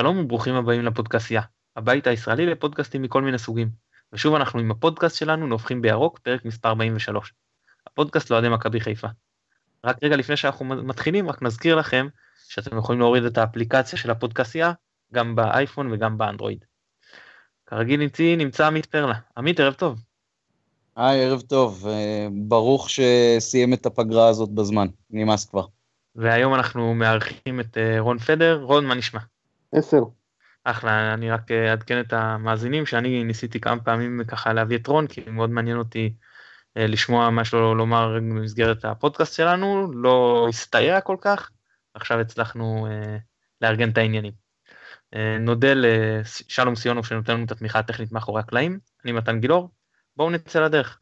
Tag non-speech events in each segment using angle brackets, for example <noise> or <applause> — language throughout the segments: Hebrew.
שלום וברוכים הבאים לפודקאסיה, הבית הישראלי לפודקאסטים מכל מיני סוגים. ושוב אנחנו עם הפודקאסט שלנו נופחים בירוק, פרק מספר 43. הפודקאסט לאוהדי מכבי חיפה. רק רגע לפני שאנחנו מתחילים, רק נזכיר לכם שאתם יכולים להוריד את האפליקציה של הפודקאסיה, גם באייפון וגם באנדרואיד. כרגיל איתי נמצא עמית פרלה. עמית, ערב טוב. היי, ערב טוב. אה, ברוך שסיים את הפגרה הזאת בזמן, נמאס כבר. והיום אנחנו מארחים את אה, רון פדר. רון, מה נשמע? עשר. אחלה, אני רק אה, אעדכן את המאזינים שאני ניסיתי כמה פעמים ככה להביא את רון, כי מאוד מעניין אותי לשמוע מה יש לו לומר במסגרת הפודקאסט שלנו, לא הסתייע כל כך, עכשיו הצלחנו לארגן את העניינים. נודה לשלום סיונוב שנותן לנו את התמיכה הטכנית מאחורי הקלעים, אני מתן גילאור, בואו נצא לדרך.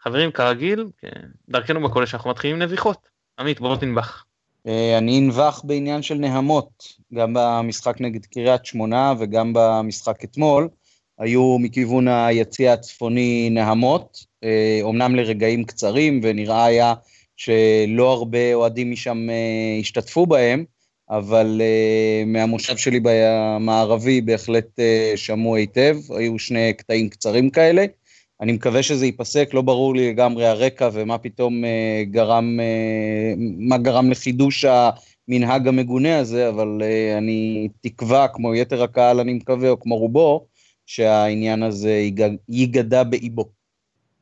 חברים, כרגיל, כן, דרכנו בקודש אנחנו מתחילים נביחות. עמית, בואו תנבח. אה, אני אנבח בעניין של נהמות, גם במשחק נגד קריית שמונה וגם במשחק אתמול, היו מכיוון היציע הצפוני נהמות, אומנם אה, לרגעים קצרים, ונראה היה שלא הרבה אוהדים משם אה, השתתפו בהם, אבל מהמושב שלי במערבי בהחלט שמעו היטב, היו שני קטעים קצרים כאלה. אני מקווה שזה ייפסק, לא ברור לי לגמרי הרקע ומה פתאום אה, גרם, אה, מה גרם לחידוש המנהג המגונה הזה, אבל אה, אני תקווה, כמו יתר הקהל אני מקווה, או כמו רובו, שהעניין הזה ייגדע באיבו.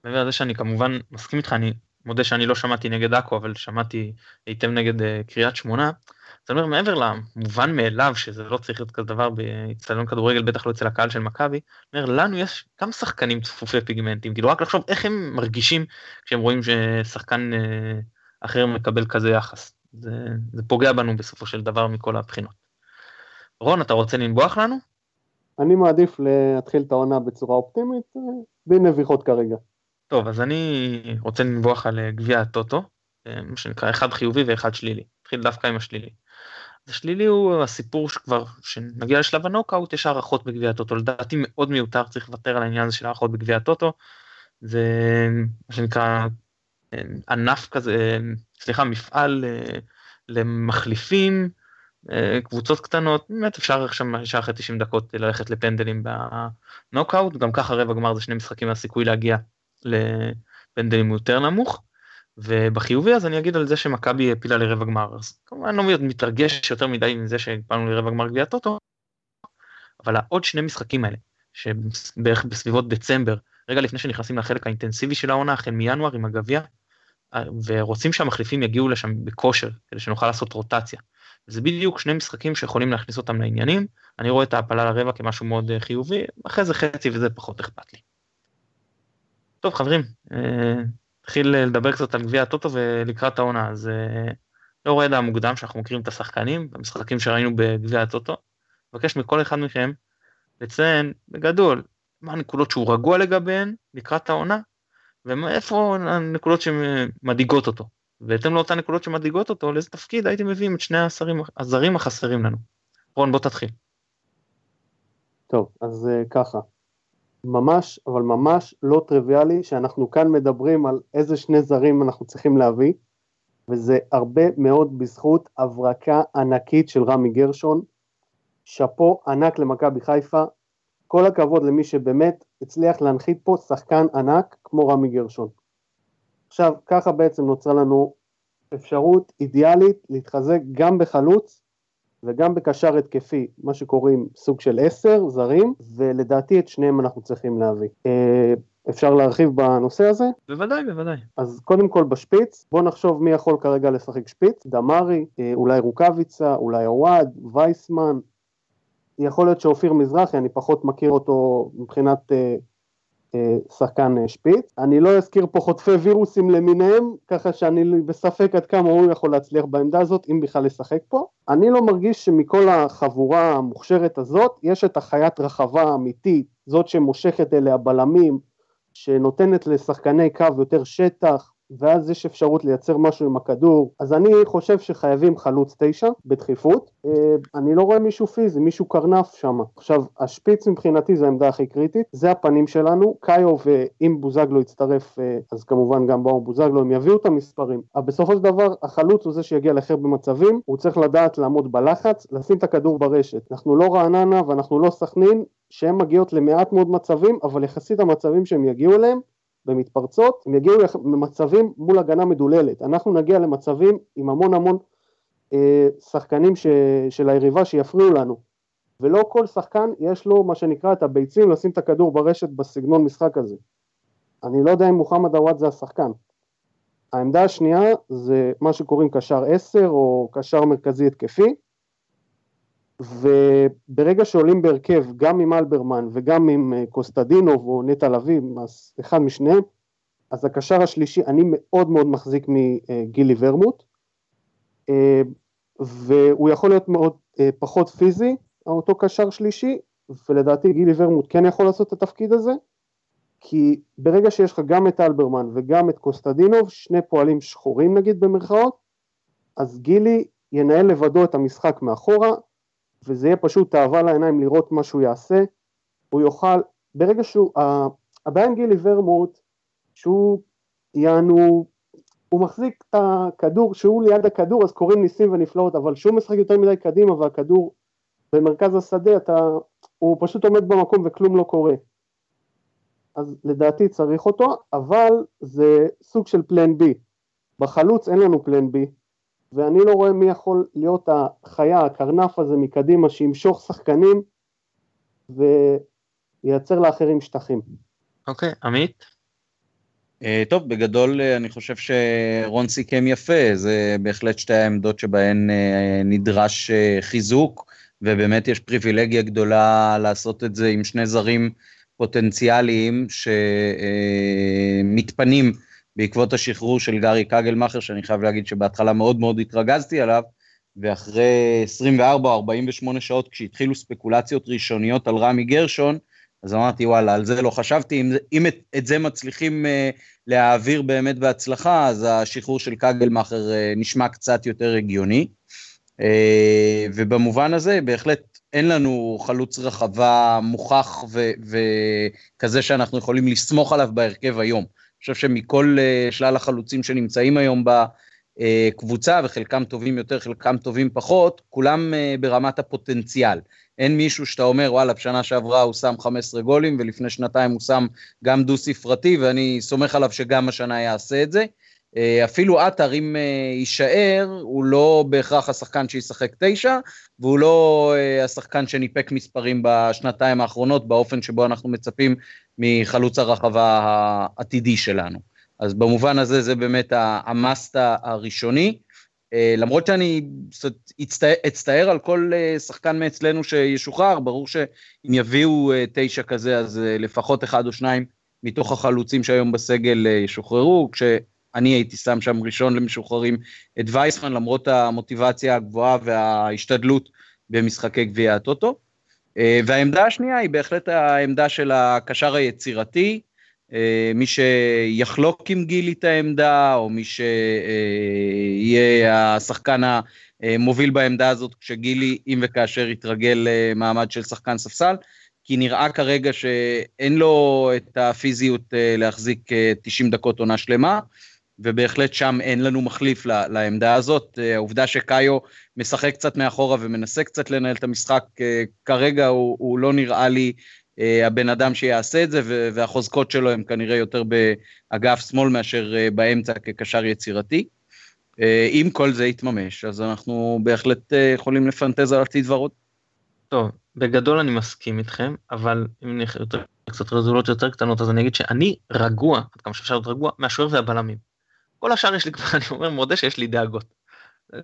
מעבר לזה שאני כמובן מסכים איתך, אני מודה שאני לא שמעתי נגד עכו, אבל שמעתי היטב נגד קריית שמונה. אני אומר, מעבר למובן מאליו שזה לא צריך להיות כזה דבר באצטדיון כדורגל, בטח לא אצל הקהל של מכבי, אומר, לנו יש גם שחקנים צפופי פיגמנטים, כאילו רק לחשוב איך הם מרגישים כשהם רואים ששחקן אה, אחר מקבל כזה יחס. זה, זה פוגע בנו בסופו של דבר מכל הבחינות. רון, אתה רוצה לנבוח לנו? אני מעדיף להתחיל את העונה בצורה אופטימית, אה, בלי נביחות כרגע. טוב, אז אני רוצה לנבוח על אה, גביע הטוטו, מה שנקרא אחד חיובי ואחד שלילי. נתחיל דווקא עם השלילי. השלילי הוא הסיפור שכבר, שנגיע לשלב הנוקאוט, יש הערכות בגביע הטוטו, לדעתי מאוד מיותר, צריך לוותר על העניין הזה של הערכות בגביע הטוטו, זה מה שנקרא ענף כזה, סליחה, מפעל אה, למחליפים, אה, קבוצות קטנות, באמת אפשר עכשיו ישר אחרי 90 דקות ללכת לפנדלים בנוקאוט, גם ככה רבע גמר זה שני משחקים מהסיכוי להגיע לפנדלים יותר נמוך. ובחיובי אז אני אגיד על זה שמכבי העפילה לרבע גמר, אז כמובן לא מתרגש יותר מדי מזה שהפלנו לרבע גמר גביע טוטו, אבל העוד שני משחקים האלה, שבערך בסביבות דצמבר, רגע לפני שנכנסים לחלק האינטנסיבי של העונה, החל מינואר עם הגביע, ורוצים שהמחליפים יגיעו לשם בכושר, כדי שנוכל לעשות רוטציה. זה בדיוק שני משחקים שיכולים להכניס אותם לעניינים, אני רואה את ההעפלה לרבע כמשהו מאוד אה, חיובי, אחרי זה חצי וזה פחות אכפת לי. טוב חברים, אה, נתחיל לדבר קצת על גביע הטוטו ולקראת העונה, אז אה, לאור הידע המוקדם שאנחנו מכירים את השחקנים, במשחקים שראינו בגביע הטוטו, מבקש מכל אחד מכם לציין בגדול מה הנקודות שהוא רגוע לגביהן לקראת העונה, ואיפה הנקודות שמדאיגות אותו. בהתאם לאותן נקודות שמדאיגות אותו, לאיזה תפקיד הייתם מביאים את שני השרים, הזרים החסרים לנו. רון, בוא תתחיל. טוב, אז uh, ככה, ממש, אבל ממש לא טריוויאלי שאנחנו כאן מדברים על איזה שני זרים אנחנו צריכים להביא, וזה הרבה מאוד בזכות הברקה ענקית של רמי גרשון. שאפו ענק למכבי חיפה, כל הכבוד למי שבאמת הצליח להנחית פה שחקן ענק כמו רמי גרשון. עכשיו, ככה בעצם נוצרה לנו אפשרות אידיאלית להתחזק גם בחלוץ וגם בקשר התקפי, מה שקוראים סוג של עשר זרים, ולדעתי את שניהם אנחנו צריכים להביא. אה, אפשר להרחיב בנושא הזה? בוודאי, בוודאי. אז קודם כל בשפיץ, בוא נחשוב מי יכול כרגע לשחק שפיץ, דמארי, אה, אולי רוקאביצה, אולי אוהד, וייסמן, יכול להיות שאופיר מזרחי, אני פחות מכיר אותו מבחינת אה, שחקן אה, שפיץ. אני לא אזכיר פה חוטפי וירוסים למיניהם, ככה שאני בספק עד כמה הוא יכול להצליח בעמדה הזאת, אם בכלל לשחק פה. אני לא מרגיש שמכל החבורה המוכשרת הזאת, יש את החיית רחבה האמיתית, זאת שמושכת אליה בלמים, שנותנת לשחקני קו יותר שטח, ואז יש אפשרות לייצר משהו עם הכדור, אז אני חושב שחייבים חלוץ תשע בדחיפות, אה, אני לא רואה מישהו פיזי, מישהו קרנף שם. עכשיו, השפיץ מבחינתי זה העמדה הכי קריטית, זה הפנים שלנו, קאיו ואם בוזגלו יצטרף, אה, אז כמובן גם באור בוזגלו, הם יביאו את המספרים, אבל בסופו של דבר החלוץ הוא זה שיגיע להכי הרבה מצבים, הוא צריך לדעת לעמוד בלחץ, לשים את הכדור ברשת. אנחנו לא רעננה ואנחנו לא סכנין, שהן מגיעות למעט מאוד מצבים, אבל יחסית המצבים שהם יגיעו אליהם, במתפרצות, הם יגיעו למצבים מול הגנה מדוללת. אנחנו נגיע למצבים עם המון המון אה, שחקנים ש, של היריבה שיפריעו לנו. ולא כל שחקן יש לו מה שנקרא את הביצים לשים את הכדור ברשת בסגנון משחק הזה. אני לא יודע אם מוחמד עוואד זה השחקן. העמדה השנייה זה מה שקוראים קשר 10 או קשר מרכזי התקפי, וברגע שעולים בהרכב גם עם אלברמן וגם עם אה, קוסטדינוב או נטע לביא, אחד משניהם, אז הקשר השלישי, אני מאוד מאוד מחזיק מגילי ורמוט, אה, והוא יכול להיות מאוד אה, פחות פיזי, אותו קשר שלישי, ולדעתי גילי ורמוט כן יכול לעשות את התפקיד הזה, כי ברגע שיש לך גם את אלברמן וגם את קוסטדינוב, שני פועלים שחורים נגיד במרכאות, אז גילי ינהל לבדו את המשחק מאחורה, וזה יהיה פשוט תאווה לעיניים לראות מה שהוא יעשה, הוא יוכל, ברגע שהוא, הבעיה עם גילי ורמוט, שהוא יענו, הוא מחזיק את הכדור, שהוא ליד הכדור אז קוראים ניסים ונפלאות, אבל כשהוא משחק יותר מדי קדימה והכדור במרכז השדה, אתה, הוא פשוט עומד במקום וכלום לא קורה. אז לדעתי צריך אותו, אבל זה סוג של פלן בי. בחלוץ אין לנו פלן בי, ואני לא רואה מי יכול להיות החיה, הקרנף הזה מקדימה, שימשוך שחקנים וייצר לאחרים שטחים. אוקיי, okay, עמית? Uh, טוב, בגדול uh, אני חושב שרון סיכם יפה, זה בהחלט שתי העמדות שבהן uh, נדרש uh, חיזוק, ובאמת יש פריבילגיה גדולה לעשות את זה עם שני זרים פוטנציאליים שמתפנים uh, בעקבות השחרור של גארי קגלמאכר, שאני חייב להגיד שבהתחלה מאוד מאוד התרגזתי עליו, ואחרי 24 או 48 שעות כשהתחילו ספקולציות ראשוניות על רמי גרשון, אז אמרתי וואלה, על זה לא חשבתי, אם, אם את, את זה מצליחים uh, להעביר באמת בהצלחה, אז השחרור של קגלמאכר uh, נשמע קצת יותר הגיוני. Uh, ובמובן הזה בהחלט אין לנו חלוץ רחבה מוכח וכזה שאנחנו יכולים לסמוך עליו בהרכב היום. חושב שמכל uh, שלל החלוצים שנמצאים היום בקבוצה, וחלקם טובים יותר, חלקם טובים פחות, כולם uh, ברמת הפוטנציאל. אין מישהו שאתה אומר, וואלה, בשנה שעברה הוא שם 15 גולים, ולפני שנתיים הוא שם גם דו-ספרתי, ואני סומך עליו שגם השנה יעשה את זה. אה, אפילו עטר, אם אה, יישאר, הוא לא בהכרח השחקן שישחק תשע, והוא לא אה, השחקן שניפק מספרים בשנתיים האחרונות באופן שבו אנחנו מצפים מחלוץ הרחבה העתידי שלנו. אז במובן הזה זה באמת המאסט הראשוני. למרות שאני אצטער על כל שחקן מאצלנו שישוחרר, ברור שאם יביאו תשע כזה, אז לפחות אחד או שניים מתוך החלוצים שהיום בסגל ישוחררו, כש... אני הייתי שם שם ראשון למשוחררים את וייסמן, למרות המוטיבציה הגבוהה וההשתדלות במשחקי גביע הטוטו. אה, והעמדה השנייה היא בהחלט העמדה של הקשר היצירתי, אה, מי שיחלוק עם גילי את העמדה, או מי שיהיה השחקן המוביל בעמדה הזאת, כשגילי, אם וכאשר יתרגל למעמד של שחקן ספסל, כי נראה כרגע שאין לו את הפיזיות אה, להחזיק 90 דקות עונה שלמה. ובהחלט שם אין לנו מחליף לעמדה הזאת. אה, העובדה שקאיו משחק קצת מאחורה ומנסה קצת לנהל את המשחק, אה, כרגע הוא, הוא לא נראה לי אה, הבן אדם שיעשה את זה, והחוזקות שלו הם כנראה יותר באגף שמאל מאשר באמצע כקשר יצירתי. אם כל זה יתממש, אז אנחנו בהחלט יכולים לפנטז על עתיד ורוד. טוב, בגדול אני מסכים איתכם, אבל אם נלך יותר, קצת רזולות יותר קטנות, אז אני אגיד שאני רגוע, עד כמה שאפשר להיות רגוע, מהשוער והבלמים. כל השאר יש לי כבר, אני אומר, מודה שיש לי דאגות.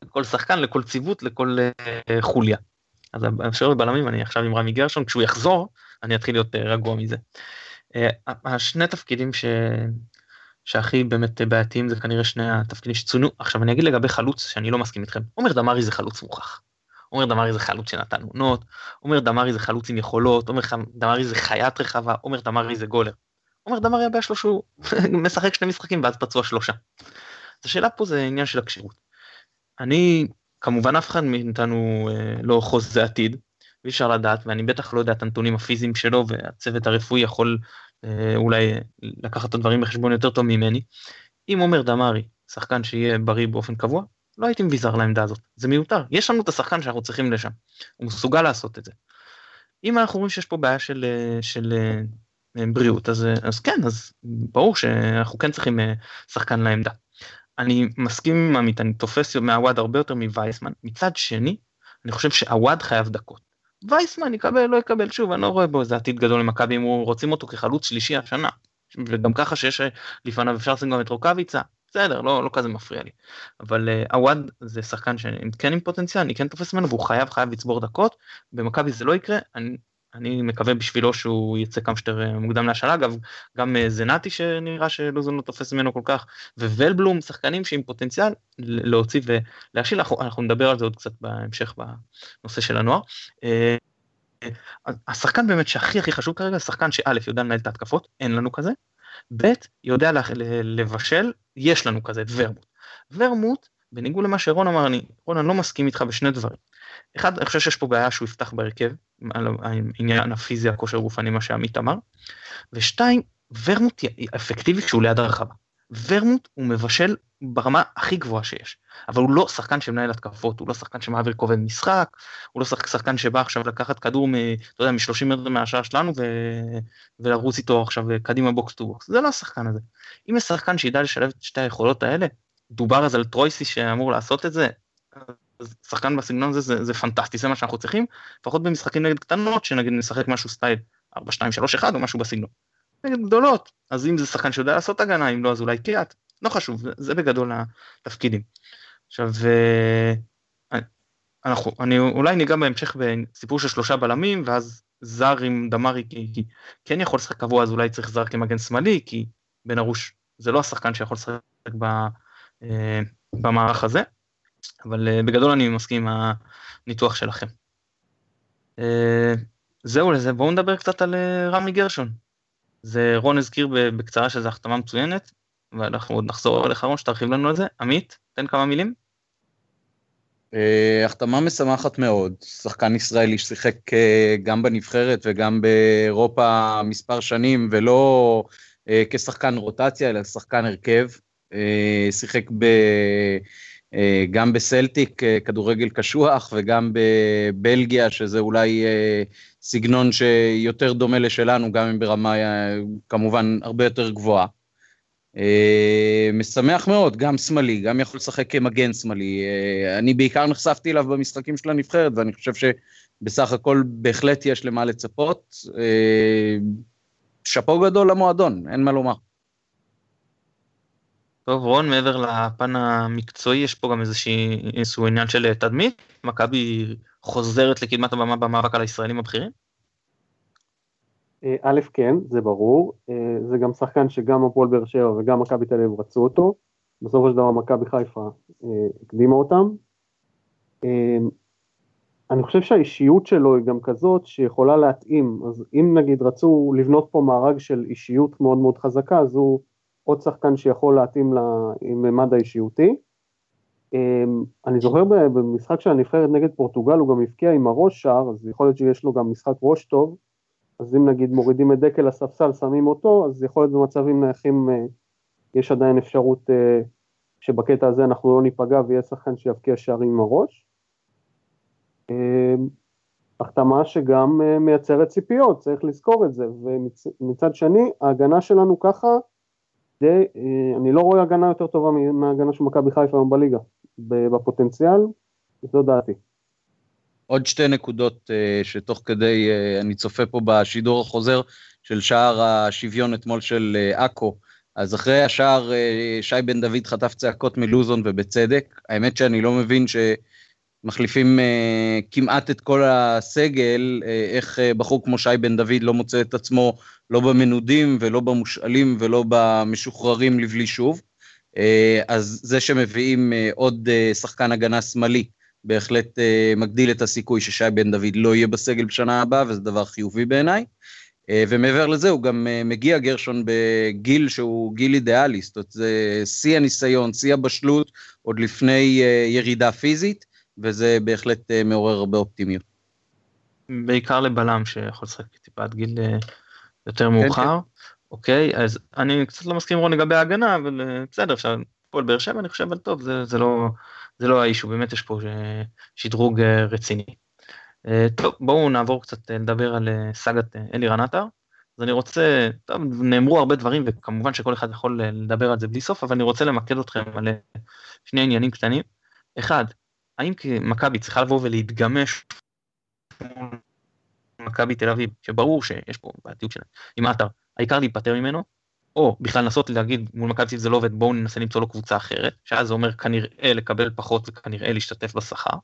כל שחקן, לכל ציוות, לכל uh, חוליה. אז השאר בלמים, אני עכשיו עם רמי גרשון, כשהוא יחזור, אני אתחיל להיות uh, רגוע מזה. Uh, השני תפקידים ש... שהכי באמת בעייתיים זה כנראה שני התפקידים שצוינו. עכשיו אני אגיד לגבי חלוץ שאני לא מסכים איתכם. עומר דמארי זה חלוץ מוכח. עומר דמארי זה חלוץ שנתן עונות, עומר דמארי זה חלוץ עם יכולות, עומר דמארי זה חיית רחבה, עומר דמארי זה גולר. עומר דמרי הבעיה שלו שהוא <laughs> משחק שני משחקים ואז פצוע שלושה. אז השאלה פה זה עניין של הכשירות. אני, כמובן אף אחד מאיתנו אה, לא חוזה עתיד, ואי אפשר לדעת, ואני בטח לא יודע את הנתונים הפיזיים שלו, והצוות הרפואי יכול אה, אולי לקחת את הדברים בחשבון יותר טוב ממני. אם עומר דמרי, שחקן שיהיה בריא באופן קבוע, לא הייתי מביזר לעמדה הזאת, זה מיותר. יש לנו את השחקן שאנחנו צריכים לשם, הוא מסוגל לעשות את זה. אם אנחנו רואים שיש פה בעיה של, אה, של אה, בריאות, אז, אה, אז כן, אז ברור שאנחנו כן צריכים שחקן לעמדה. אני מסכים עם עמית, אני תופס מהוואד הרבה יותר מווייסמן. מצד שני, אני חושב שהוואד חייב דקות. וייסמן יקבל, לא יקבל, שוב, אני לא רואה בו איזה עתיד גדול למכבי אם רוצים אותו כחלוץ שלישי השנה. וגם ככה שיש לפניו אפשר לשים גם את רוקאביצה, בסדר, לא, לא כזה מפריע לי. אבל עווד זה שחקן שכן עם פוטנציאל, אני כן תופס ממנו והוא חייב חייב לצבור דקות, במכבי זה לא יקרה, אני, אני מקווה בשבילו שהוא יצא כמה שיותר אה, מוקדם להשאלה, אגב, גם uh, זנתי שנראה שלוזון לא תופס ממנו כל כך, וולבלום, שחקנים שעם פוטנציאל להוציא ולהשיל, אנחנו, אנחנו נדבר על זה עוד קצת בהמשך בנושא של הנוער. Uh, השחקן באמת שהכי הכי חשוב כרגע, שחקן שא' יודע לנהל את ההתקפות, אין לנו כזה, ב', יודע לבשל, יש לנו כזה את ורמוט. ורמוט, בניגוד למה שרון אמר, אני, רון, אני לא מסכים איתך בשני דברים. אחד, אני חושב שיש פה בעיה שהוא יפתח בהרכב, על העניין הפיזי, הכושר גופני, מה שעמית אמר. ושתיים, ורמוט אפקטיבי כשהוא ליד הרחבה. ורמוט הוא מבשל ברמה הכי גבוהה שיש, אבל הוא לא שחקן שמנהל התקפות, הוא לא שחקן שמעביר כובד משחק, הוא לא שחקן שבא עכשיו לקחת כדור מ, אתה יודע, מ-30 מטר מהשער שלנו ו... ולרוץ איתו עכשיו קדימה box to box, זה לא השחקן הזה. אם יש שחקן שידע לשלב את שתי היכולות האלה, דובר אז על טרויסי שאמור לעשות את זה, שחקן בסגנון הזה זה, זה פנטסטי, זה מה שאנחנו צריכים, לפחות במשחקים נגד קטנות, שנגיד נשחק משהו סטייל 4, 2, 3, 1 או משהו בסגנון. נגד גדולות, אז אם זה שחקן שיודע לעשות הגנה, אם לא אז אולי קיאט, לא חשוב, זה, זה בגדול התפקידים. עכשיו, אה, אנחנו, אני אולי ניגע בהמשך בסיפור של שלושה בלמים, ואז זר עם דמרי, כי, כי כן יכול לשחק קבוע, אז אולי צריך זר כמגן שמאלי, כי בן ארוש זה לא השחקן שיכול לשחק ב, אה, במערך הזה, אבל אה, בגדול אני מסכים עם הניתוח שלכם. זהו לזה, בואו נדבר קצת על רמי גרשון. זה רון הזכיר בקצרה שזו החתמה מצוינת, ואנחנו עוד נחזור אליך רון שתרחיב לנו על זה. עמית, תן כמה מילים. החתמה משמחת מאוד, שחקן ישראלי ששיחק גם בנבחרת וגם באירופה מספר שנים ולא כשחקן רוטציה אלא כשחקן הרכב, שיחק ב, גם בסלטיק uh, כדורגל קשוח וגם בבלגיה שזה אולי uh, סגנון שיותר דומה לשלנו גם אם ברמה כמובן הרבה יותר גבוהה. אה, משמח מאוד, גם שמאלי, גם יכול לשחק כמגן שמאלי. אה, אני בעיקר נחשפתי אליו במשחקים של הנבחרת, ואני חושב שבסך הכל בהחלט יש למה לצפות. אה, שאפו גדול למועדון, אין מה לומר. טוב, רון, מעבר לפן המקצועי, יש פה גם איזשהו עניין של תדמית? מכבי חוזרת לקדמת הבמה במאבק על הישראלים הבכירים? אה, א', כן, זה ברור, אה, זה גם שחקן שגם הפועל באר שבע וגם מכבי תל אביב רצו אותו, בסופו של דבר מכבי חיפה אה, הקדימה אותם. אני חושב שהאישיות שלו היא גם כזאת שיכולה להתאים, אז אם נגיד רצו לבנות פה מארג של אישיות מאוד מאוד חזקה, אז הוא עוד שחקן שיכול להתאים לממד האישיותי. אני זוכר במשחק של הנבחרת נגד פורטוגל הוא גם הבקיע עם הראש שער, אז יכול להיות שיש לו גם משחק ראש טוב, אז אם נגיד מורידים את דקל לספסל, שמים אותו, אז יכול להיות במצבים נייחים, אה, יש עדיין אפשרות אה, שבקטע הזה אנחנו לא ניפגע ויהיה שחקן שיבקיע שערים עם הראש. אה, החתמה שגם מייצרת ציפיות, צריך לזכור את זה, ומצד שני, ההגנה שלנו ככה, די, אני לא רואה הגנה יותר טובה מההגנה של מכבי חיפה היום בליגה, בפוטנציאל, זו דעתי. עוד שתי נקודות uh, שתוך כדי, uh, אני צופה פה בשידור החוזר של שער השוויון אתמול של עכו. אז אחרי השער שי בן דוד חטף צעקות מלוזון ובצדק. האמת שאני לא מבין שמחליפים uh, כמעט את כל הסגל, uh, איך uh, בחור כמו שי בן דוד לא מוצא את עצמו לא במנודים ולא במושאלים ולא במשוחררים לבלי שוב. Uh, אז זה שמביאים uh, עוד uh, שחקן הגנה שמאלי. בהחלט uh, מגדיל את הסיכוי ששי בן דוד לא יהיה בסגל בשנה הבאה, וזה דבר חיובי בעיניי. ומעבר לזה הוא גם מגיע גרשון בגיל שהוא גיל אידיאלי, זאת אומרת זה שיא הניסיון, שיא הבשלות, עוד לפני ירידה פיזית, וזה בהחלט מעורר הרבה אופטימיות. בעיקר לבלם שיכול לשחק טיפה עד גיל יותר כן, מאוחר. כן. אוקיי, אז אני קצת לא מסכים רון לגבי ההגנה, אבל אה, בסדר, אפשר, פועל באר שבע אני חושב, אבל טוב, זה, זה לא, זה לא האישו, באמת יש פה אה, שדרוג אה, רציני. טוב, בואו נעבור קצת לדבר על סאגת אלירן עטר. אז אני רוצה, טוב, נאמרו הרבה דברים, וכמובן שכל אחד יכול לדבר על זה בלי סוף, אבל אני רוצה למקד אתכם על שני עניינים קטנים. אחד, האם מכבי צריכה לבוא ולהתגמש מכבי תל אביב, שברור שיש פה בעתיות שלהם, עם עטר, העיקר להיפטר ממנו, או בכלל לנסות להגיד מול מכבי אביב זה לא עובד, בואו ננסה למצוא לו קבוצה אחרת, שאז זה אומר כנראה לקבל פחות וכנראה להשתתף בשכר,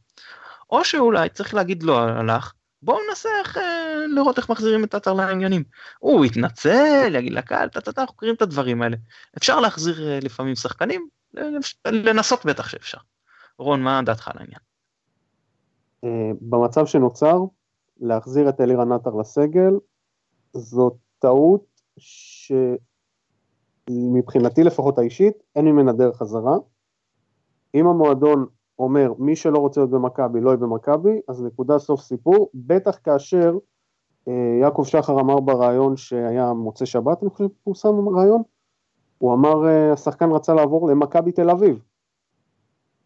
או שאולי צריך להגיד לא הלך, בואו ננסה איך, אה, לראות איך מחזירים את עטר לעניינים. הוא יתנצל, יגיד לקהל, טה-טה-טה, אנחנו מכירים את הדברים האלה. אפשר להחזיר אה, לפעמים שחקנים, לנסות בטח שאפשר. רון, מה דעתך על העניין? אה, במצב שנוצר, להחזיר את אלירן עטר לסגל, זאת טעות שמבחינתי לפחות האישית, אין ממנה דרך חזרה. אם המועדון אומר, מי שלא רוצה להיות במכבי לא יהיה במכבי, אז נקודה סוף סיפור, בטח כאשר אה, יעקב שחר אמר בריאיון שהיה מוצא שבת, אני חושב פורסם רעיון, הוא אמר, אה, השחקן רצה לעבור למכבי תל אביב.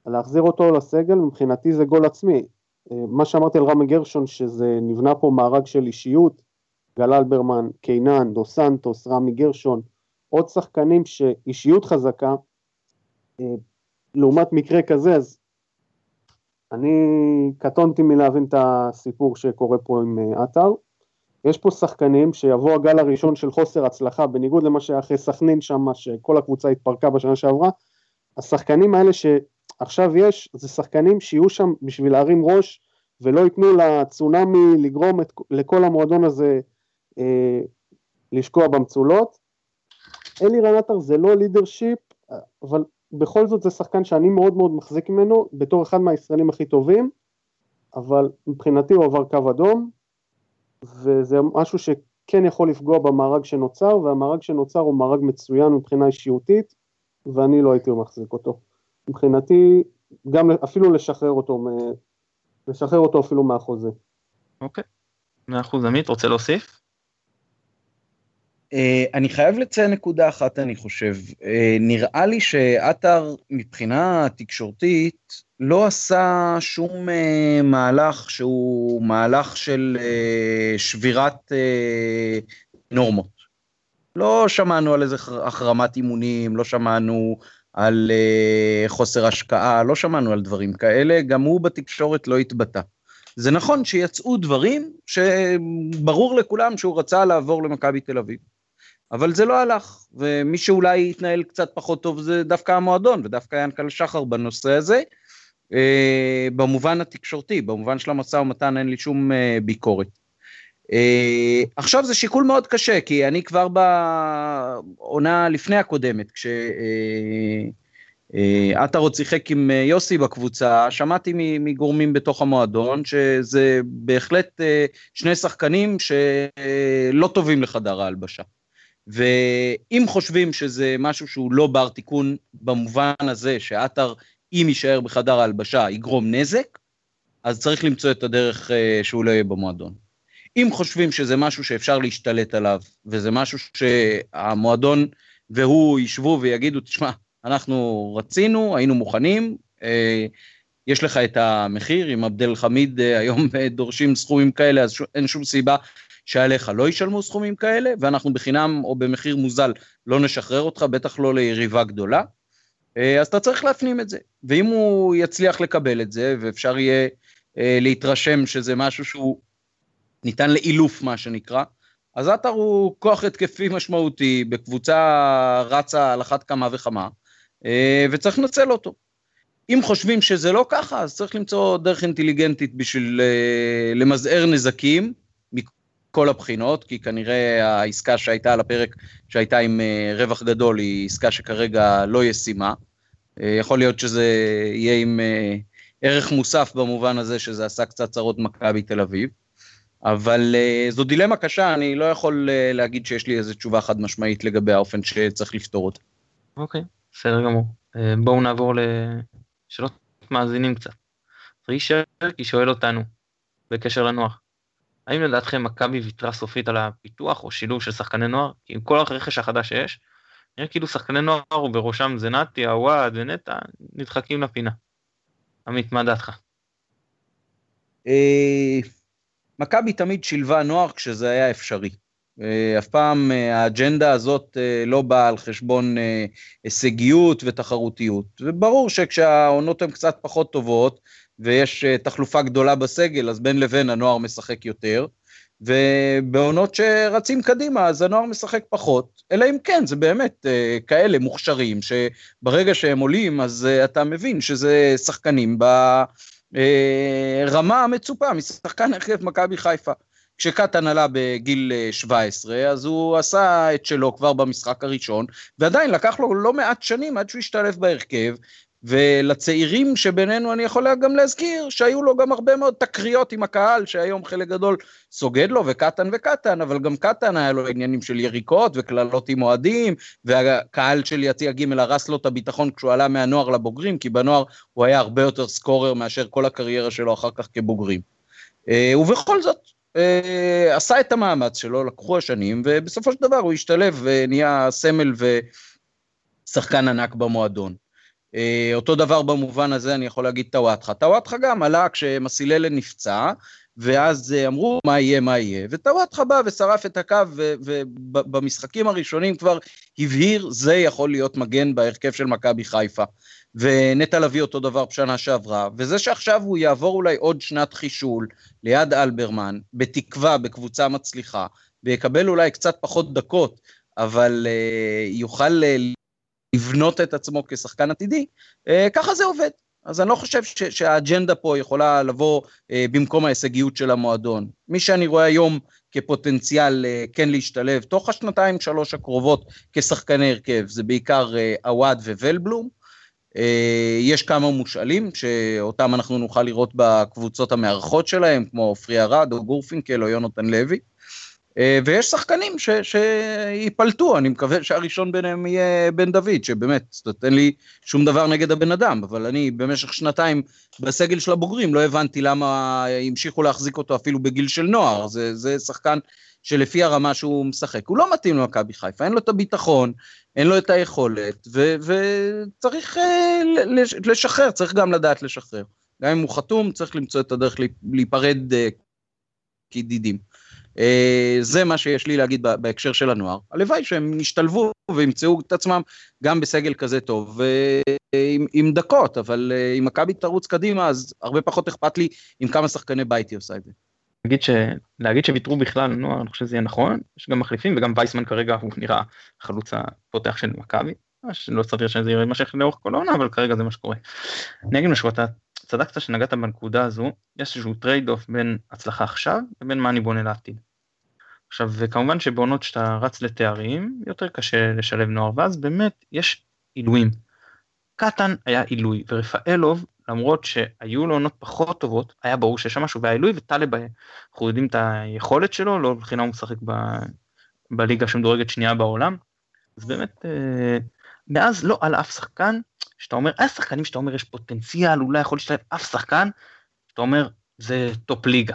להחזיר אותו לסגל, מבחינתי זה גול עצמי. אה, מה שאמרתי על רמי גרשון, שזה נבנה פה מארג של אישיות, גל אלברמן, קיינן, דו סנטוס, רמי גרשון, עוד שחקנים שאישיות חזקה, אה, לעומת מקרה כזה, אז אני קטונתי מלהבין את הסיפור שקורה פה עם אה, עטר. יש פה שחקנים שיבוא הגל הראשון של חוסר הצלחה, בניגוד למה שהיה אחרי סכנין שם, שכל הקבוצה התפרקה בשנה שעברה, השחקנים האלה שעכשיו יש, זה שחקנים שיהיו שם בשביל להרים ראש ולא ייתנו לצונאמי לגרום את, לכל המועדון הזה אה, לשקוע במצולות. אלי רנטר זה לא לידרשיפ, אבל בכל זאת זה שחקן שאני מאוד מאוד מחזיק ממנו, בתור אחד מהישראלים הכי טובים, אבל מבחינתי הוא עבר קו אדום, וזה משהו שכן יכול לפגוע במארג שנוצר, והמארג שנוצר הוא מארג מצוין מבחינה אישיותית, ואני לא הייתי מחזיק אותו. מבחינתי, גם אפילו לשחרר אותו, לשחרר אותו אפילו מהחוזה. אוקיי, מאה אחוז עמית, רוצה להוסיף? Uh, אני חייב לציין נקודה אחת, אני חושב. Uh, נראה לי שעטר מבחינה תקשורתית לא עשה שום uh, מהלך שהוא מהלך של uh, שבירת uh, נורמות. לא שמענו על איזה החרמת אימונים, לא שמענו על uh, חוסר השקעה, לא שמענו על דברים כאלה, גם הוא בתקשורת לא התבטא. זה נכון שיצאו דברים שברור לכולם שהוא רצה לעבור למכבי תל אביב. אבל זה לא הלך, ומי שאולי התנהל קצת פחות טוב זה דווקא המועדון, ודווקא ינקל שחר בנושא הזה. אה, במובן התקשורתי, במובן של המשא ומתן אין לי שום אה, ביקורת. אה, עכשיו זה שיקול מאוד קשה, כי אני כבר בעונה לפני הקודמת, כש... עטר עוד שיחק עם יוסי בקבוצה, שמעתי מגורמים בתוך המועדון שזה בהחלט שני שחקנים שלא טובים לחדר ההלבשה. ואם חושבים שזה משהו שהוא לא בר תיקון במובן הזה שעטר, אם יישאר בחדר ההלבשה, יגרום נזק, אז צריך למצוא את הדרך אה, שהוא לא יהיה במועדון. אם חושבים שזה משהו שאפשר להשתלט עליו, וזה משהו שהמועדון והוא ישבו ויגידו, תשמע, אנחנו רצינו, היינו מוכנים, אה, יש לך את המחיר, אם עבד אל חמיד אה, היום דורשים סכומים כאלה, אז אין שום סיבה שעליך לא ישלמו סכומים כאלה, ואנחנו בחינם או במחיר מוזל לא נשחרר אותך, בטח לא ליריבה גדולה. אה, אז אתה צריך להפנים את זה. ואם הוא יצליח לקבל את זה, ואפשר יהיה אה, להתרשם שזה משהו שהוא ניתן לאילוף, מה שנקרא, אז עטר הוא כוח התקפי משמעותי בקבוצה רצה על אחת כמה וכמה, אה, וצריך לנצל אותו. אם חושבים שזה לא ככה, אז צריך למצוא דרך אינטליגנטית בשביל למזער נזקים, כל הבחינות, כי כנראה העסקה שהייתה על הפרק, שהייתה עם אה, רווח גדול, היא עסקה שכרגע לא ישימה. אה, יכול להיות שזה יהיה עם אה, ערך מוסף במובן הזה שזה עשה קצת צרות מכבי תל אביב. אבל uh, זו דילמה קשה, אני לא יכול uh, להגיד שיש לי איזו תשובה חד משמעית לגבי האופן שצריך לפתור אותה. אוקיי, okay, בסדר גמור. Uh, בואו נעבור לשאלות מאזינים קצת. פרי שרקי שואל אותנו, בקשר לנוער, האם לדעתכם מכבי ויתרה סופית על הפיתוח או שילוב של שחקני נוער? כי עם כל הרכש החדש שיש, נראה כאילו שחקני נוער ובראשם זנתי, עוואד ונטע נדחקים לפינה. עמית, מה דעתך? מכבי תמיד שילבה נוער כשזה היה אפשרי. אה, אף פעם אה, האג'נדה הזאת אה, לא באה על חשבון הישגיות ותחרותיות. וברור שכשהעונות הן קצת פחות טובות, ויש תחלופה גדולה בסגל, אז בין לבין הנוער משחק יותר, ובעונות שרצים קדימה, אז הנוער משחק פחות, אלא אם כן, זה באמת כאלה מוכשרים, שברגע שהם עולים, אז אתה מבין שזה שחקנים ברמה המצופה משחקן הרכב מכבי חיפה. כשקטן עלה בגיל 17, אה, אז הוא עשה את שלו כבר במשחק הראשון, ועדיין לקח לו לא מעט שנים עד שהוא השתלב בהרכב, ולצעירים שבינינו אני יכול גם להזכיר שהיו לו גם הרבה מאוד תקריות עם הקהל, שהיום חלק גדול סוגד לו, וקטן וקטן, אבל גם קטן היה לו עניינים של יריקות וקללות עם אוהדים, והקהל של יציע ג' הרס לו את הביטחון כשהוא עלה מהנוער לבוגרים, כי בנוער הוא היה הרבה יותר סקורר מאשר כל הקריירה שלו אחר כך כבוגרים. אה, ובכל זאת, אה, עשה את המאמץ שלו, לקחו השנים, ובסופו של דבר הוא השתלב ונהיה סמל ושחקן ענק במועדון. אה, אותו דבר במובן הזה אני יכול להגיד טוואטחה. טוואטחה גם עלה כשמסיללה נפצע, ואז אה, אמרו מה יהיה, מה יהיה, וטוואטחה בא ושרף את הקו, ובמשחקים הראשונים כבר הבהיר, זה יכול להיות מגן בהרכב של מכבי חיפה. ונטע לביא אותו דבר בשנה שעברה, וזה שעכשיו הוא יעבור אולי עוד שנת חישול ליד אלברמן, בתקווה, בקבוצה מצליחה, ויקבל אולי קצת פחות דקות, אבל uh, יוכל uh, לבנות את עצמו כשחקן עתידי, uh, ככה זה עובד. אז אני לא חושב שהאג'נדה פה יכולה לבוא uh, במקום ההישגיות של המועדון. מי שאני רואה היום כפוטנציאל uh, כן להשתלב תוך השנתיים שלוש הקרובות כשחקני הרכב, זה בעיקר עווד uh, וולבלום. אה, יש כמה מושאלים שאותם אנחנו נוכל לראות בקבוצות המארחות שלהם, כמו עופרי ארד או גורפינקל או יונתן לוי. אה, ויש שחקנים ש, שיפלטו, אני מקווה שהראשון ביניהם יהיה בן דוד, שבאמת, זאת אומרת, אין לי שום דבר נגד הבן אדם, אבל אני במשך שנתיים בסגל של הבוגרים לא הבנתי למה המשיכו להחזיק אותו אפילו בגיל של נוער, זה, זה שחקן שלפי הרמה שהוא משחק, הוא לא מתאים למכבי חיפה, אין לו את הביטחון, אין לו את היכולת, ו, וצריך uh, לשחרר, צריך גם לדעת לשחרר. גם אם הוא חתום, צריך למצוא את הדרך להיפרד uh, כידידים. Uh, זה מה שיש לי להגיד בהקשר של הנוער. הלוואי שהם ישתלבו וימצאו את עצמם גם בסגל כזה טוב ועם עם דקות, אבל uh, אם מכבי תרוץ קדימה, אז הרבה פחות אכפת לי עם כמה שחקני בית היא עושה את זה. להגיד, ש... להגיד שוויתרו בכלל נוער, אני חושב שזה יהיה נכון, יש גם מחליפים וגם וייסמן כרגע הוא נראה חלוץ הפותח של מכבי, לא סביר שזה יימשך לאורך כל העונה, אבל כרגע זה מה שקורה. אני אגיד משהו, אתה צדקת שנגעת בנקודה הזו, יש איזשהו trade off בין הצלחה עכשיו לבין מה אני בונה לעתיד. עכשיו, וכמובן שבעונות שאתה רץ לתארים, יותר קשה לשלב נוער, ואז באמת יש עילויים. קטן היה עילוי, ורפאלוב למרות שהיו לו עונות פחות טובות, היה ברור שיש שם משהו, והעילוי וטלב, אנחנו יודעים את היכולת שלו, לא מבחינה הוא משחק ב, בליגה שמדורגת שנייה בעולם, אז באמת, אה, מאז לא על אף שחקן, שאתה אומר, היה שחקנים שאתה אומר יש פוטנציאל, אולי יכול להשתלב אף שחקן, שאתה אומר, זה טופ ליגה.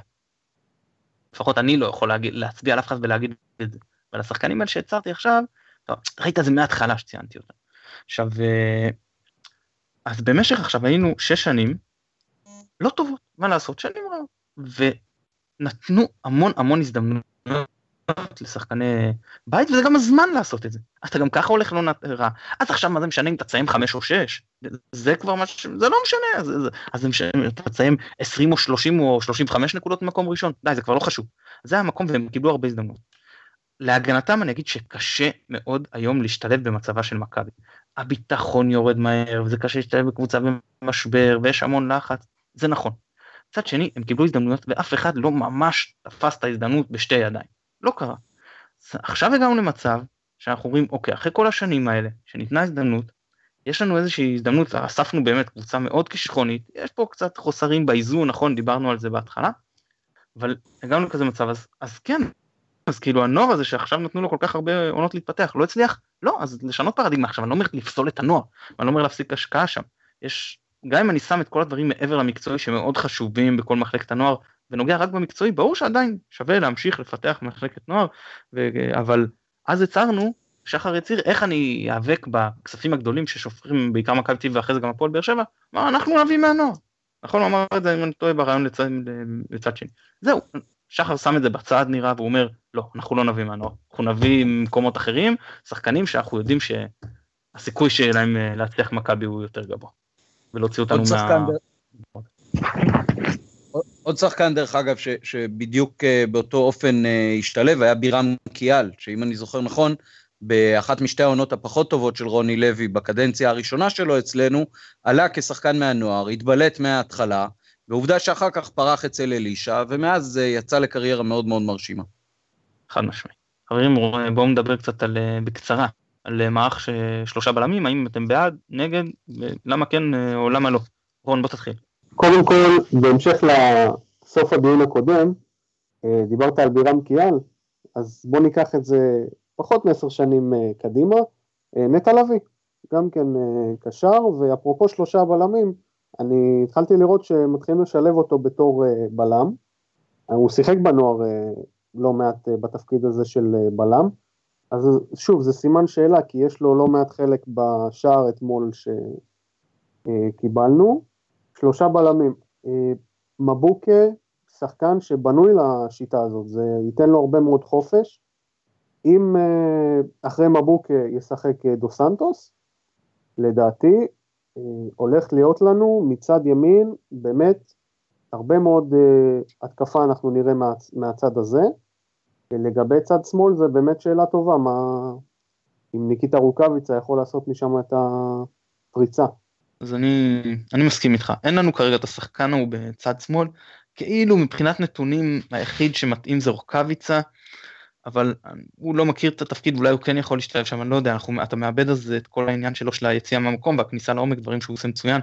לפחות אני לא יכול להגיד, להצביע על אף אחד ולהגיד את זה. אבל השחקנים האלה שהצהרתי עכשיו, ראית זה מההתחלה שציינתי אותם. עכשיו, אה, אז במשך עכשיו היינו שש שנים לא טובות, מה לעשות, שנים רעות, ונתנו המון המון הזדמנויות לשחקני בית, וזה גם הזמן לעשות את זה. אז אתה גם ככה הולך לא רע. אז עכשיו מה זה משנה אם אתה תסיים חמש או שש? זה כבר מה ש... זה לא משנה, אז, אז זה משנה, אתה תסיים עשרים או שלושים או שלושים וחמש נקודות במקום ראשון, די, זה כבר לא חשוב. זה המקום והם קיבלו הרבה הזדמנות. להגנתם אני אגיד שקשה מאוד היום להשתלב במצבה של מכבי. הביטחון יורד מהר, וזה קשה להשתלב בקבוצה במשבר, ויש המון לחץ, זה נכון. מצד שני, הם קיבלו הזדמנויות, ואף אחד לא ממש תפס את ההזדמנות בשתי ידיים. לא קרה. עכשיו הגענו למצב שאנחנו אומרים, אוקיי, אחרי כל השנים האלה, שניתנה הזדמנות, יש לנו איזושהי הזדמנות, אספנו באמת קבוצה מאוד כישרונית, יש פה קצת חוסרים באיזון, נכון, דיברנו על זה בהתחלה, אבל הגענו לכזה מצב, אז, אז כן, אז כאילו הנוער הזה שעכשיו נתנו לו כל כך הרבה עונות להתפתח, לא הצליח, לא, אז לשנות פרדיגמה עכשיו, אני לא אומר לפסול את הנוער, אני לא אומר להפסיק השקעה שם, יש, גם אם אני שם את כל הדברים מעבר למקצועי שמאוד חשובים בכל מחלקת הנוער, ונוגע רק במקצועי, ברור שעדיין שווה להמשיך לפתח מחלקת נוער, ו... אבל אז הצהרנו, שחר יציר, איך אני איאבק בכספים הגדולים ששופכים בעיקר מכבי תל ואחרי זה גם הפועל באר שבע, מה אנחנו נביא מהנוער. נכון, הוא אמר את זה אם אני טועה ברעיון לצד, לצד שני. זהו, שחר שם את זה בצד נראה והוא אומר, לא, אנחנו לא נביא מהנוער, אנחנו נביא ממקומות אחרים, שחקנים שאנחנו יודעים שהסיכוי שלהם אה, להצליח מכבי הוא יותר גבוה. ולהוציא אותנו מה... עוד שחקן דרך אגב ש, שבדיוק אה, באותו אופן אה, השתלב היה בירם קיאל, שאם אני זוכר נכון, באחת משתי העונות הפחות טובות של רוני לוי בקדנציה הראשונה שלו אצלנו, עלה כשחקן מהנוער, התבלט מההתחלה, ועובדה שאחר כך פרח אצל אלישע, ומאז אה, יצא לקריירה מאוד מאוד מרשימה. חד משמעי. חברים, בואו נדבר קצת על, בקצרה על מערך שלושה בלמים, האם אתם בעד, נגד, למה כן או למה לא. רון, בוא תתחיל. קודם כל, בהמשך לסוף הדיון הקודם, אה, דיברת על בירם קיאל, אז בוא ניקח את זה פחות מעשר שנים אה, קדימה. אה, נטע לביא, גם כן קשר, ואפרופו שלושה בלמים, אני התחלתי לראות שמתחילים לשלב אותו בתור בלם. הוא שיחק בנוער לא מעט בתפקיד הזה של בלם. אז שוב, זה סימן שאלה, כי יש לו לא מעט חלק בשער אתמול שקיבלנו. שלושה בלמים. אה, מבוקה, שחקן שבנוי לשיטה הזאת, זה ייתן לו הרבה מאוד חופש. אם אה, אחרי מבוקה ישחק אה, דו סנטוס, לדעתי הולך להיות לנו מצד ימין באמת הרבה מאוד התקפה אנחנו נראה מה, מהצד הזה. לגבי צד שמאל זה באמת שאלה טובה, מה אם ניקיטה רוקאביצה יכול לעשות משם את הפריצה. אז אני, אני מסכים איתך, אין לנו כרגע את השחקן ההוא בצד שמאל, כאילו מבחינת נתונים היחיד שמתאים זה רוקאביצה, אבל הוא לא מכיר את התפקיד, אולי הוא כן יכול להשתלב שם, אני לא יודע, אנחנו, אתה מאבד אז את כל העניין שלו של היציאה מהמקום והכניסה לעומק, דברים שהוא עושה מצוין,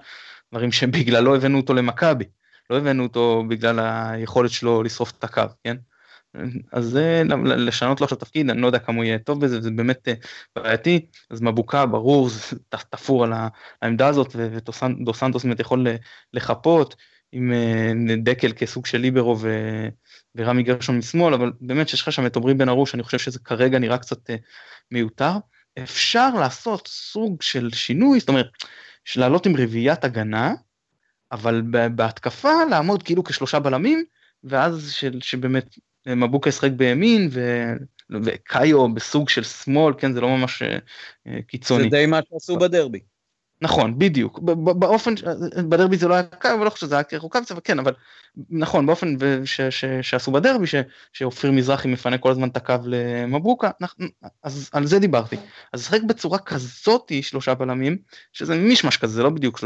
דברים שבגללו הבאנו אותו למכבי, לא הבאנו אותו בגלל היכולת שלו לשרוף את הקו, כן? אז זה לשנות לו עכשיו תפקיד, אני לא יודע כמה הוא יהיה טוב בזה, זה באמת אה, בעייתי, אז מבוקה ברור, תפור על העמדה הזאת, ודו סנטוס באמת יכול לחפות עם אה, דקל כסוג של ליברו ו... ורמי גרשון משמאל, אבל באמת שיש לך שם את עמרי בן ארוש, אני חושב שזה כרגע נראה קצת אה, מיותר. אפשר לעשות סוג של שינוי, זאת אומרת, של לעלות עם רביעיית הגנה, אבל בהתקפה לעמוד כאילו כשלושה בלמים, ואז של, שבאמת מבוקה ישחק בימין ו... וקאיו בסוג של שמאל, כן, זה לא ממש אה, קיצוני. זה די מה שעשו בדרבי. נכון, בדיוק. באופן, בדרבי זה לא היה קאיו, ולא חושב שזה היה רוקאביצה, וכן, אבל נכון, באופן ש, ש, שעשו בדרבי, ש, שאופיר מזרחי מפנה כל הזמן את הקו למבוקה, אז על זה דיברתי. אז לשחק בצורה כזאתי שלושה בלמים, שזה מישמש כזה, זה לא בדיוק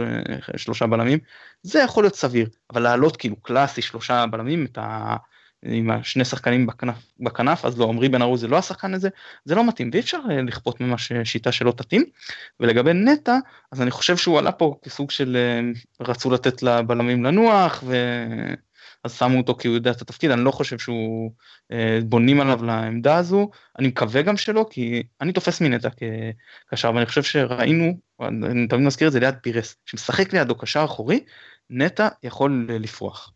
שלושה בלמים, זה יכול להיות סביר, אבל לעלות כאילו קלאסי שלושה בלמים, את ה... עם השני שחקנים בכנף, בכנף אז לא עמרי בן ארוז זה לא השחקן הזה זה לא מתאים ואי אפשר אה, לכפות ממש שיטה שלא תתאים. ולגבי נטע אז אני חושב שהוא עלה פה כסוג של אה, רצו לתת לבלמים לנוח ואז שמו אותו כי הוא יודע את התפקיד אני לא חושב שהוא אה, בונים עליו לעמדה הזו. אני מקווה גם שלא כי אני תופס מנטע כקשר ואני חושב שראינו אני תמיד מזכיר את זה ליד פירס שמשחק לידו קשר אחורי נטע יכול לפרוח.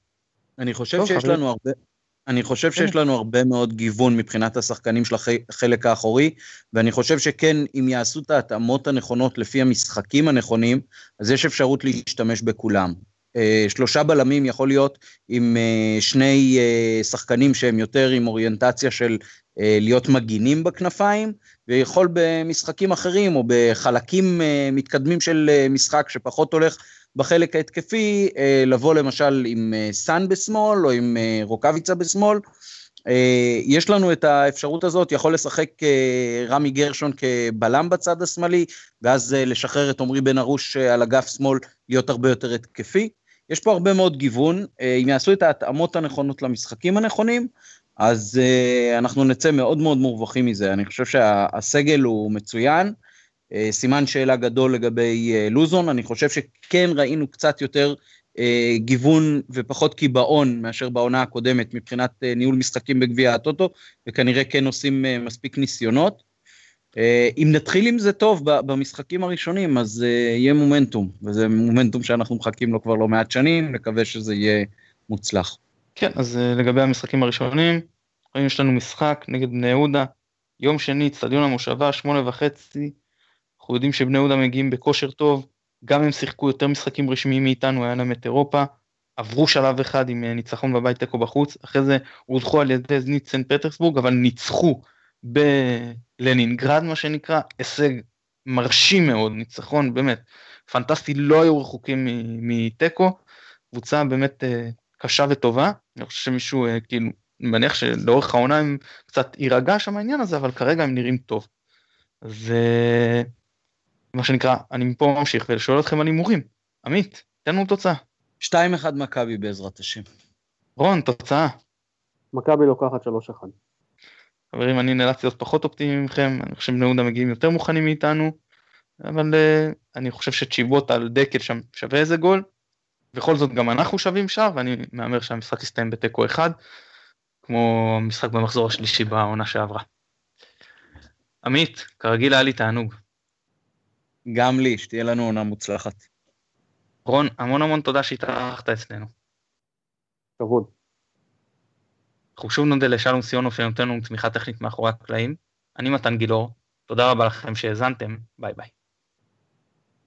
אני חושב שיש לנו הרבה, אני חושב כן. שיש לנו הרבה מאוד גיוון מבחינת השחקנים של החלק האחורי, ואני חושב שכן, אם יעשו את ההתאמות הנכונות לפי המשחקים הנכונים, אז יש אפשרות להשתמש בכולם. Uh, שלושה בלמים יכול להיות עם uh, שני uh, שחקנים שהם יותר עם אוריינטציה של להיות מגינים בכנפיים, ויכול במשחקים אחרים או בחלקים מתקדמים של משחק שפחות הולך בחלק ההתקפי, אה, לבוא למשל עם אה, סאן בשמאל או עם אה, רוקאביצה בשמאל. יש לנו את האפשרות הזאת, יכול לשחק רמי גרשון כבלם בצד השמאלי, ואז לשחרר את עמרי בן ארוש על אגף שמאל, להיות הרבה יותר התקפי. יש פה הרבה מאוד גיוון, אם יעשו את ההתאמות הנכונות למשחקים הנכונים, אז אנחנו נצא מאוד מאוד מורווחים מזה. אני חושב שהסגל הוא מצוין, סימן שאלה גדול לגבי אה, לוזון, אני חושב שכן ראינו קצת יותר אה, גיוון ופחות קיבעון מאשר בעונה הקודמת מבחינת אה, ניהול משחקים בגביע הטוטו, וכנראה כן עושים אה, מספיק ניסיונות. אה, אם נתחיל עם זה טוב במשחקים הראשונים, אז אה, יהיה מומנטום, וזה מומנטום שאנחנו מחכים לו כבר לא מעט שנים, נקווה שזה יהיה מוצלח. כן, אז אה, לגבי המשחקים הראשונים, יש לנו משחק נגד בני יהודה, יום שני, אצטדיון המושבה, שמונה וחצי, אנחנו יודעים שבני יהודה מגיעים בכושר טוב, גם הם שיחקו יותר משחקים רשמיים מאיתנו, היה להם את אירופה, עברו שלב אחד עם ניצחון בבית תיקו בחוץ, אחרי זה הודחו על ידי זנית סנט פטרסבורג, אבל ניצחו בלנינגרד מה שנקרא, הישג מרשים מאוד, ניצחון באמת פנטסטי, לא היו רחוקים מתיקו, קבוצה באמת אה, קשה וטובה, אני חושב שמישהו אה, כאילו, אני מניח שלאורך העונה הם קצת יירגע שם העניין הזה, אבל כרגע הם נראים טוב. אז מה שנקרא, אני מפה ממשיך ושואל אתכם על הימורים. עמית, תן לנו תוצאה. 2-1 מכבי בעזרת השם. רון, תוצאה. מכבי לוקחת 3-1. חברים, אני נאלצתי להיות פחות אופטימי מכם, אני חושב שבני יהודה מגיעים יותר מוכנים מאיתנו, אבל uh, אני חושב שצ'יבוט על דקל שם שווה איזה גול. בכל זאת גם אנחנו שווים שער, ואני מהמר שהמשחק יסתיים בתיקו אחד, כמו המשחק במחזור השלישי בעונה שעברה. עמית, כרגיל היה לי תענוג. גם לי, שתהיה לנו עונה מוצלחת. רון, המון המון תודה שהתארחת אצלנו. כבוד. אנחנו שוב נודה לשלום סיונוב שנותן לנו תמיכה טכנית מאחורי הקלעים. אני מתן גילאור, תודה רבה לכם שהאזנתם, ביי ביי.